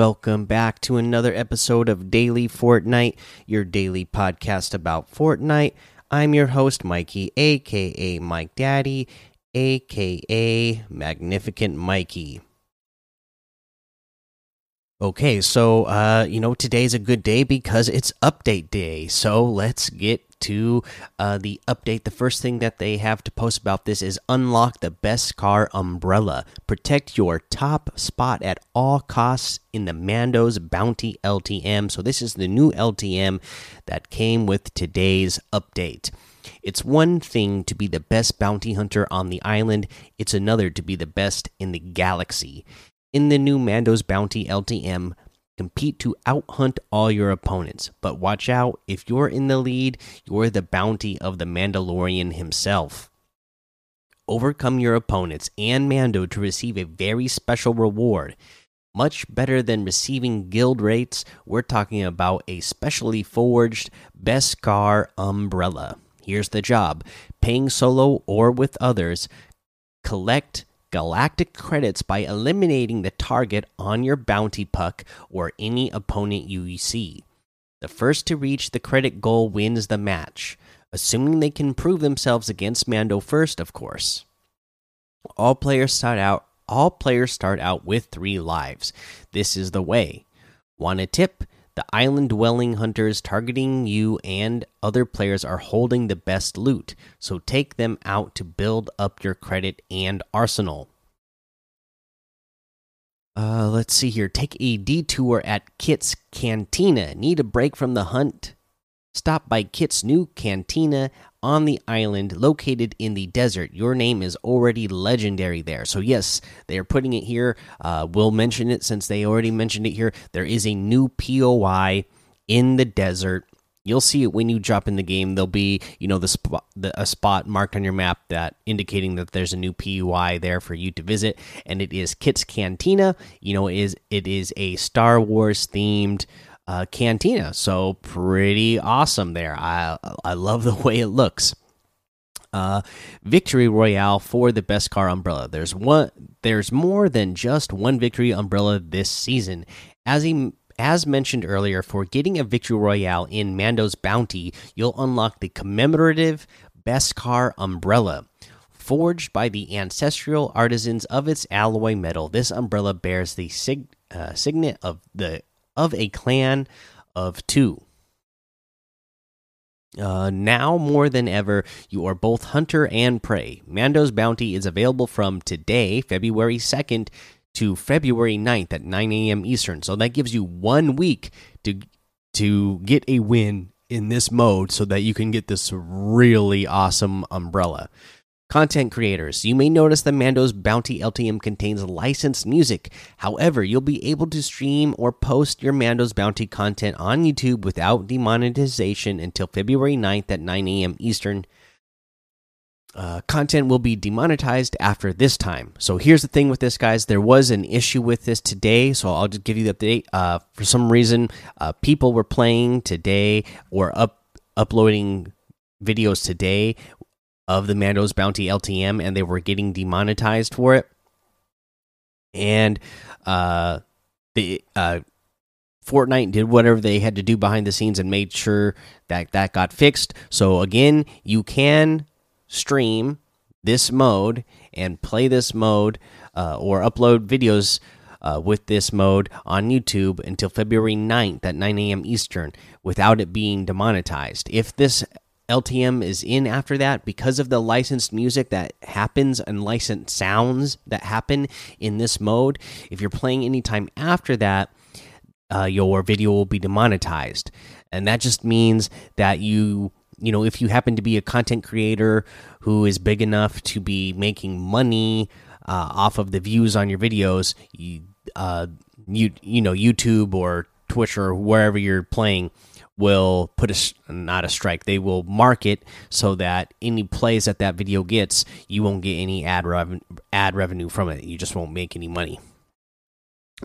Welcome back to another episode of Daily Fortnite, your daily podcast about Fortnite. I'm your host, Mikey, aka Mike Daddy, aka Magnificent Mikey. Okay, so uh, you know today's a good day because it's update day. So let's get to uh, the update. The first thing that they have to post about this is unlock the Beskar umbrella. Protect your top spot at all costs in the Mando's Bounty LTM. So this is the new LTM that came with today's update. It's one thing to be the best bounty hunter on the island, it's another to be the best in the galaxy in the new Mando's Bounty LTM, compete to outhunt all your opponents. But watch out, if you're in the lead, you're the bounty of the Mandalorian himself. Overcome your opponents and Mando to receive a very special reward. Much better than receiving guild rates, we're talking about a specially forged Beskar umbrella. Here's the job paying solo or with others, collect galactic credits by eliminating the target on your bounty puck or any opponent you see. The first to reach the credit goal wins the match, assuming they can prove themselves against Mando first, of course. All players start out all players start out with 3 lives. This is the way. Want a tip? The island dwelling hunters targeting you and other players are holding the best loot, so take them out to build up your credit and arsenal. Uh, let's see here. Take a detour at Kit's Cantina. Need a break from the hunt? Stop by Kit's new cantina on the island located in the desert. Your name is already legendary there. So, yes, they are putting it here. Uh, we'll mention it since they already mentioned it here. There is a new POI in the desert. You'll see it when you drop in the game. There'll be, you know, the spot, the, a spot marked on your map that indicating that there's a new POI there for you to visit, and it is Kit's Cantina. You know, it is it is a Star Wars themed uh, cantina. So pretty awesome there. I I love the way it looks. Uh, victory royale for the Beskar umbrella. There's one. There's more than just one victory umbrella this season. As he as mentioned earlier, for getting a victory royale in Mando's Bounty, you'll unlock the commemorative Beskar umbrella. Forged by the ancestral artisans of its alloy metal, this umbrella bears the sig uh, signet of the of a clan of two. Uh, now more than ever, you are both hunter and prey. Mando's Bounty is available from today, February 2nd, to February 9th at 9 a.m. Eastern. So that gives you one week to to get a win in this mode so that you can get this really awesome umbrella. Content creators, you may notice that Mando's Bounty LTM contains licensed music. However, you'll be able to stream or post your Mando's Bounty content on YouTube without demonetization until February 9th at 9 a.m. Eastern. Uh, content will be demonetized after this time. So here's the thing with this, guys. There was an issue with this today, so I'll just give you the update. Uh, for some reason, uh, people were playing today or up uploading videos today of the Mando's Bounty LTM, and they were getting demonetized for it. And uh, the uh, Fortnite did whatever they had to do behind the scenes and made sure that that got fixed. So again, you can stream this mode and play this mode uh, or upload videos uh, with this mode on YouTube until February 9th at 9 a.m. Eastern without it being demonetized. If this LTM is in after that because of the licensed music that happens and licensed sounds that happen in this mode. If you're playing anytime after that, uh, your video will be demonetized, and that just means that you you know if you happen to be a content creator who is big enough to be making money uh, off of the views on your videos, you, uh, you you know YouTube or Twitch or wherever you're playing will put a not a strike they will mark it so that any plays that that video gets you won't get any ad revenue ad revenue from it. You just won't make any money.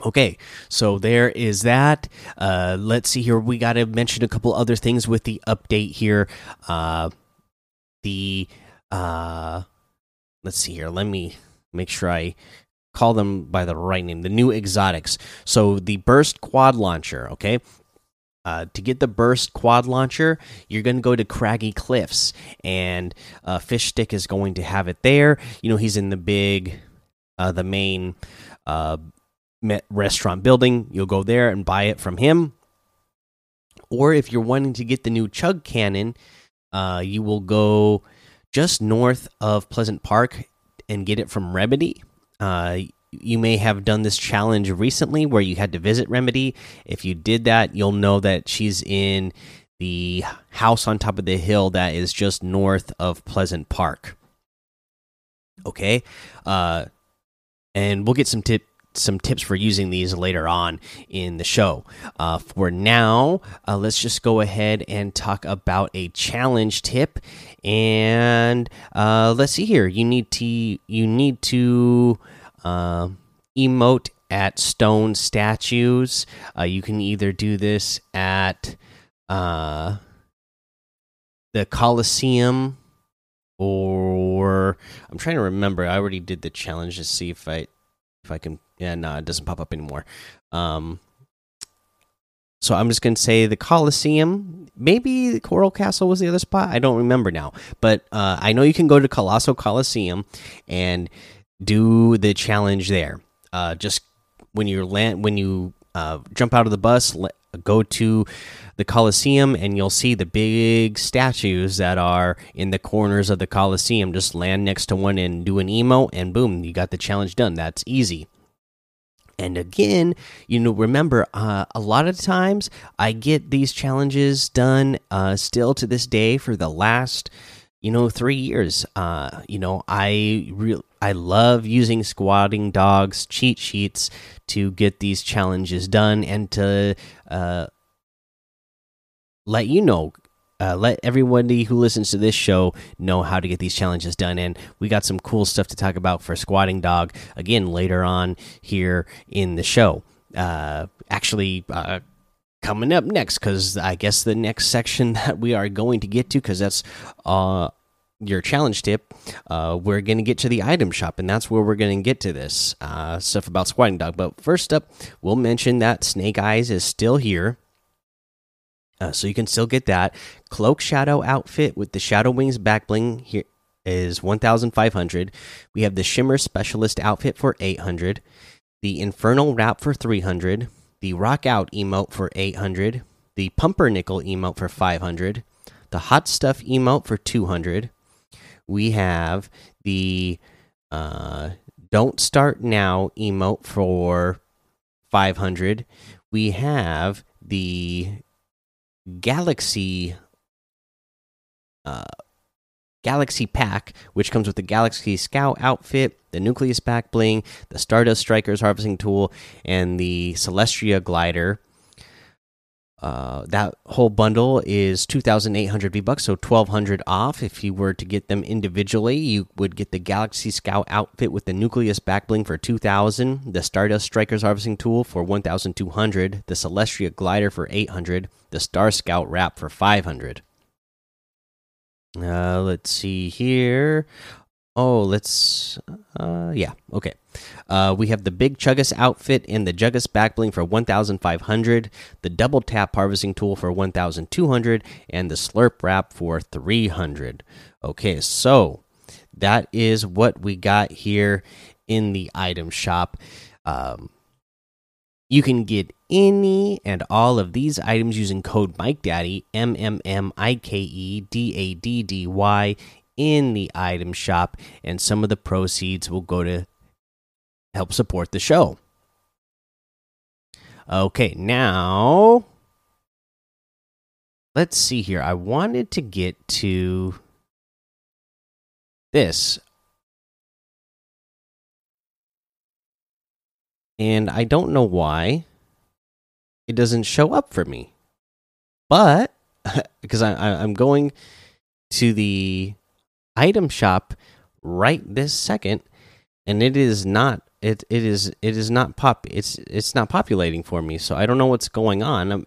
Okay so there is that. Uh let's see here. We got to mention a couple other things with the update here. Uh the uh let's see here. Let me make sure i call them by the right name, the new exotics. So the burst quad launcher, okay? Uh, to get the burst quad launcher, you're going to go to Craggy Cliffs, and uh, Fish Stick is going to have it there. You know, he's in the big, uh, the main uh, restaurant building. You'll go there and buy it from him. Or if you're wanting to get the new Chug Cannon, uh, you will go just north of Pleasant Park and get it from Remedy. You may have done this challenge recently where you had to visit Remedy. If you did that, you'll know that she's in the house on top of the hill that is just north of Pleasant Park. Okay, uh, and we'll get some tip some tips for using these later on in the show. Uh, for now, uh, let's just go ahead and talk about a challenge tip. And uh, let's see here. You need to you need to uh, emote at stone statues. Uh, you can either do this at uh, the Colosseum or I'm trying to remember. I already did the challenge to see if I if I can yeah, no, it doesn't pop up anymore. Um, so I'm just gonna say the Coliseum. Maybe the Coral Castle was the other spot. I don't remember now, but uh, I know you can go to Colossal Coliseum and do the challenge there. Uh, just when you land, when you uh, jump out of the bus, let, go to the Coliseum, and you'll see the big statues that are in the corners of the Coliseum. Just land next to one and do an emo, and boom, you got the challenge done. That's easy. And again, you know, remember, uh, a lot of times I get these challenges done uh, still to this day for the last, you know, three years. Uh, you know, I real I love using squatting dogs cheat sheets to get these challenges done and to uh, let you know uh, let everybody who listens to this show know how to get these challenges done. And we got some cool stuff to talk about for Squatting Dog again later on here in the show. Uh, actually, uh, coming up next, because I guess the next section that we are going to get to, because that's uh, your challenge tip, uh, we're going to get to the item shop, and that's where we're going to get to this uh, stuff about Squatting Dog. But first up, we'll mention that Snake Eyes is still here. Uh, so you can still get that. Cloak shadow outfit with the shadow wings back bling here is 1500 we have the shimmer specialist outfit for 800 the infernal wrap for 300 the rock out emote for 800 the pumpernickel emote for 500 the hot stuff emote for 200 we have the uh, don't start now emote for 500 we have the Galaxy uh, Galaxy Pack, which comes with the Galaxy Scout outfit, the Nucleus back bling, the Stardust Strikers harvesting tool, and the Celestria glider. Uh, that whole bundle is 2,800 V bucks, so 1,200 off. If you were to get them individually, you would get the Galaxy Scout outfit with the Nucleus backbling for 2,000, the Stardust Strikers harvesting tool for 1,200, the Celestria glider for 800, the Star Scout wrap for 500. Uh, let's see here. Oh, let's. Uh, yeah, okay. Uh, we have the big Chuggus outfit and the Juggus backbling for 1,500, the double tap harvesting tool for 1,200, and the slurp wrap for 300. Okay, so that is what we got here in the item shop. Um, you can get any and all of these items using code Mike Daddy M M M I K E D A D D Y in the item shop, and some of the proceeds will go to help support the show. Okay, now let's see here. I wanted to get to this. And I don't know why it doesn't show up for me. But because I, I'm going to the item shop right this second, and it is not it it is it is not pop it's it's not populating for me. So I don't know what's going on. I'm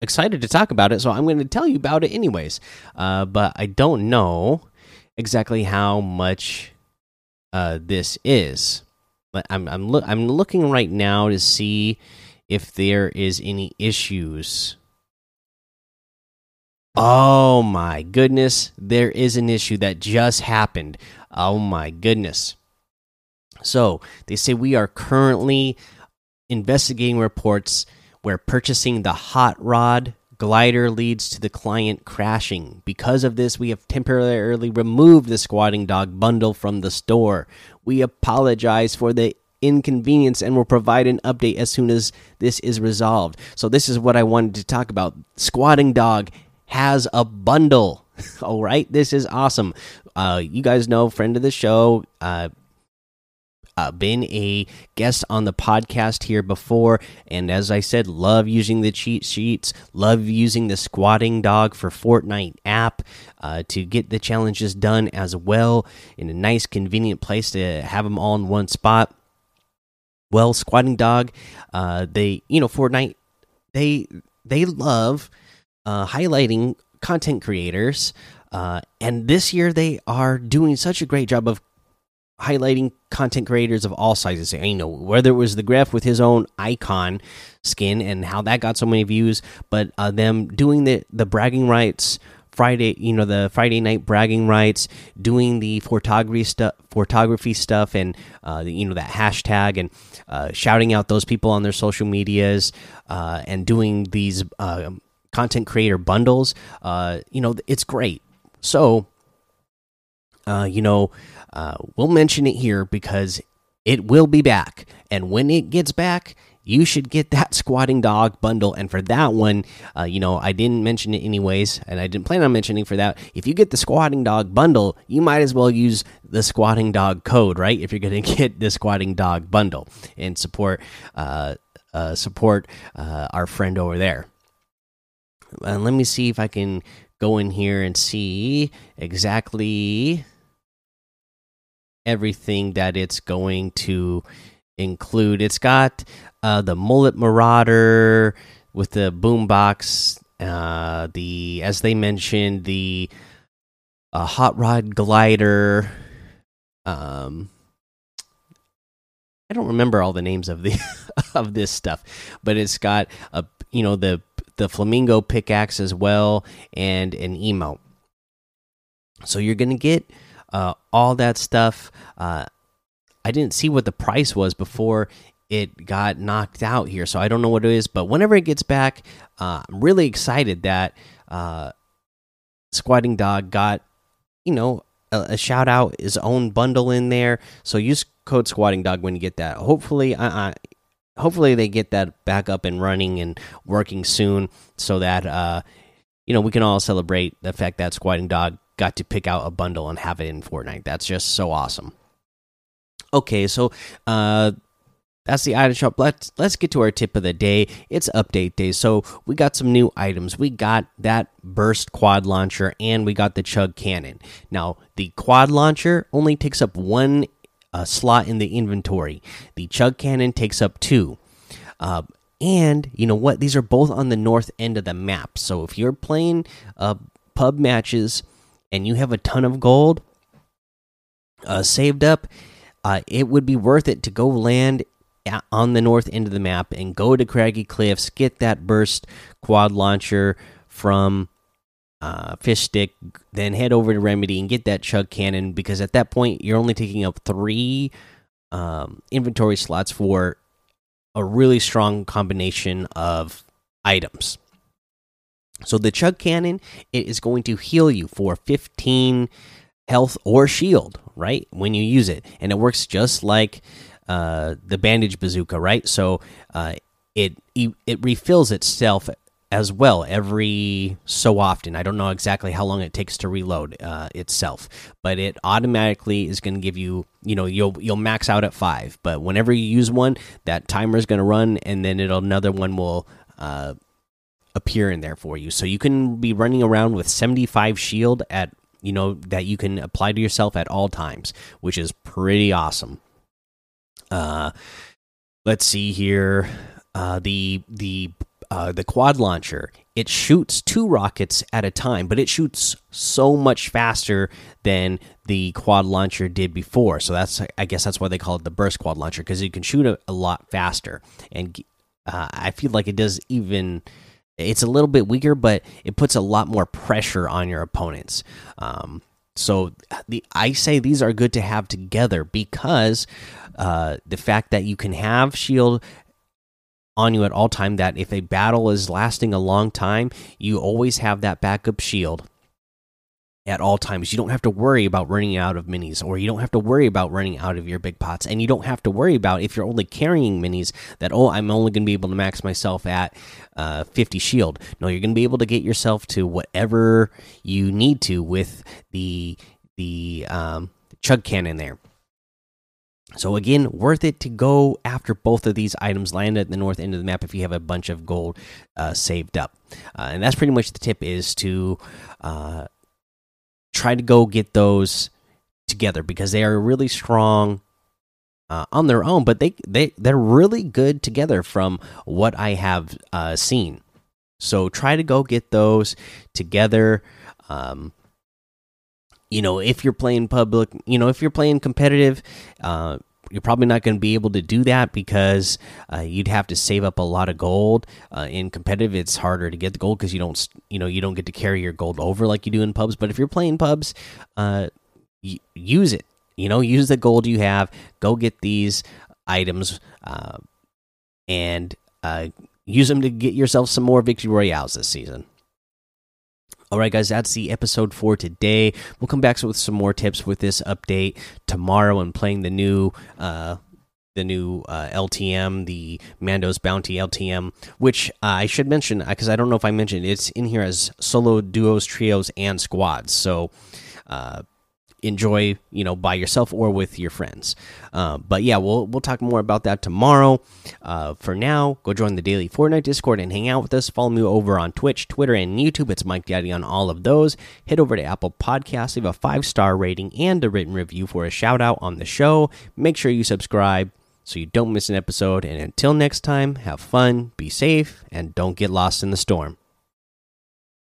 excited to talk about it, so I'm going to tell you about it anyways. Uh, but I don't know exactly how much uh, this is. But i'm I'm lo I'm looking right now to see if there is any issues. Oh my goodness, there is an issue that just happened. Oh my goodness. So, they say we are currently investigating reports where purchasing the hot rod glider leads to the client crashing. Because of this, we have temporarily removed the squatting dog bundle from the store. We apologize for the inconvenience and will provide an update as soon as this is resolved. So, this is what I wanted to talk about. Squatting dog has a bundle. All right, this is awesome. Uh, you guys know, friend of the show, uh, uh, been a guest on the podcast here before, and as I said, love using the cheat sheets, love using the squatting dog for Fortnite app uh, to get the challenges done as well in a nice, convenient place to have them all in one spot. Well, squatting dog, uh, they you know Fortnite, they they love uh, highlighting content creators. Uh, and this year they are doing such a great job of highlighting content creators of all sizes. You know, whether it was the Gref with his own icon skin and how that got so many views, but uh, them doing the the bragging rights Friday, you know, the Friday night bragging rights, doing the photography stuff, photography stuff, and uh, the, you know that hashtag and uh, shouting out those people on their social medias, uh, and doing these uh, content creator bundles. Uh, you know, it's great. So, uh, you know, uh, we'll mention it here because it will be back. And when it gets back, you should get that squatting dog bundle. And for that one, uh, you know, I didn't mention it anyways, and I didn't plan on mentioning for that. If you get the squatting dog bundle, you might as well use the squatting dog code, right? If you're going to get the squatting dog bundle and support, uh, uh, support uh, our friend over there. And let me see if I can go in here and see exactly everything that it's going to include. It's got uh, the mullet marauder with the boombox, uh, the as they mentioned the uh, hot rod glider. Um, I don't remember all the names of the of this stuff, but it's got a you know the the flamingo pickaxe as well and an emote. So you're gonna get uh, all that stuff. Uh, I didn't see what the price was before it got knocked out here, so I don't know what it is. But whenever it gets back, uh, I'm really excited that uh, Squatting Dog got, you know, a, a, shout out, his own bundle in there. So use code Squatting Dog when you get that. Hopefully, I, I hopefully they get that back up and running and working soon, so that uh, you know we can all celebrate the fact that Squatting Dog got to pick out a bundle and have it in Fortnite. That's just so awesome. Okay, so uh that's the item shop. Let's let's get to our tip of the day. It's update day, so we got some new items. We got that burst quad launcher, and we got the chug cannon. Now, the quad launcher only takes up one slot in the inventory. The chug cannon takes up two. Uh, and you know what? These are both on the north end of the map. So if you're playing uh, pub matches and you have a ton of gold uh, saved up, it would be worth it to go land on the north end of the map and go to Craggy Cliffs, get that burst quad launcher from uh, Fish Stick, then head over to Remedy and get that Chug Cannon because at that point you're only taking up three um, inventory slots for a really strong combination of items. So the chug cannon it is going to heal you for 15 health or shield, right? When you use it, and it works just like uh, the bandage bazooka, right? So uh, it it refills itself as well every so often. I don't know exactly how long it takes to reload uh, itself, but it automatically is going to give you, you know, you'll you'll max out at five. But whenever you use one, that timer is going to run, and then it'll another one will uh, appear in there for you. So you can be running around with 75 shield at you know that you can apply to yourself at all times, which is pretty awesome. Uh let's see here. Uh the the uh, the quad launcher, it shoots two rockets at a time, but it shoots so much faster than the quad launcher did before. So that's, I guess, that's why they call it the burst quad launcher because you can shoot a, a lot faster. And uh, I feel like it does even. It's a little bit weaker, but it puts a lot more pressure on your opponents. Um, so the I say these are good to have together because uh, the fact that you can have shield on you at all time that if a battle is lasting a long time you always have that backup shield at all times. You don't have to worry about running out of minis or you don't have to worry about running out of your big pots and you don't have to worry about if you're only carrying minis that oh i'm only going to be able to max myself at uh, 50 shield. No you're going to be able to get yourself to whatever you need to with the the um, chug cannon there so again, worth it to go after both of these items. Land at the north end of the map if you have a bunch of gold uh, saved up, uh, and that's pretty much the tip. Is to uh, try to go get those together because they are really strong uh, on their own, but they they they're really good together from what I have uh, seen. So try to go get those together. Um, you know, if you're playing public, you know, if you're playing competitive, uh, you're probably not going to be able to do that because uh, you'd have to save up a lot of gold. Uh, in competitive, it's harder to get the gold because you don't, you know, you don't get to carry your gold over like you do in pubs. But if you're playing pubs, uh, use it. You know, use the gold you have. Go get these items uh, and uh, use them to get yourself some more victory royales this season. All right, guys, that's the episode for today. We'll come back with some more tips with this update tomorrow and playing the new uh, the new uh, LTM, the Mando's Bounty LTM, which uh, I should mention because I don't know if I mentioned it's in here as solo, duos, trios, and squads. So uh, enjoy, you know, by yourself or with your friends. Uh, but yeah, we'll we'll talk more about that tomorrow. Uh, for now, go join the daily Fortnite Discord and hang out with us. Follow me over on Twitch, Twitter, and YouTube. It's Mike Daddy on all of those. Head over to Apple Podcasts, leave a five star rating and a written review for a shout out on the show. Make sure you subscribe so you don't miss an episode. And until next time, have fun, be safe, and don't get lost in the storm.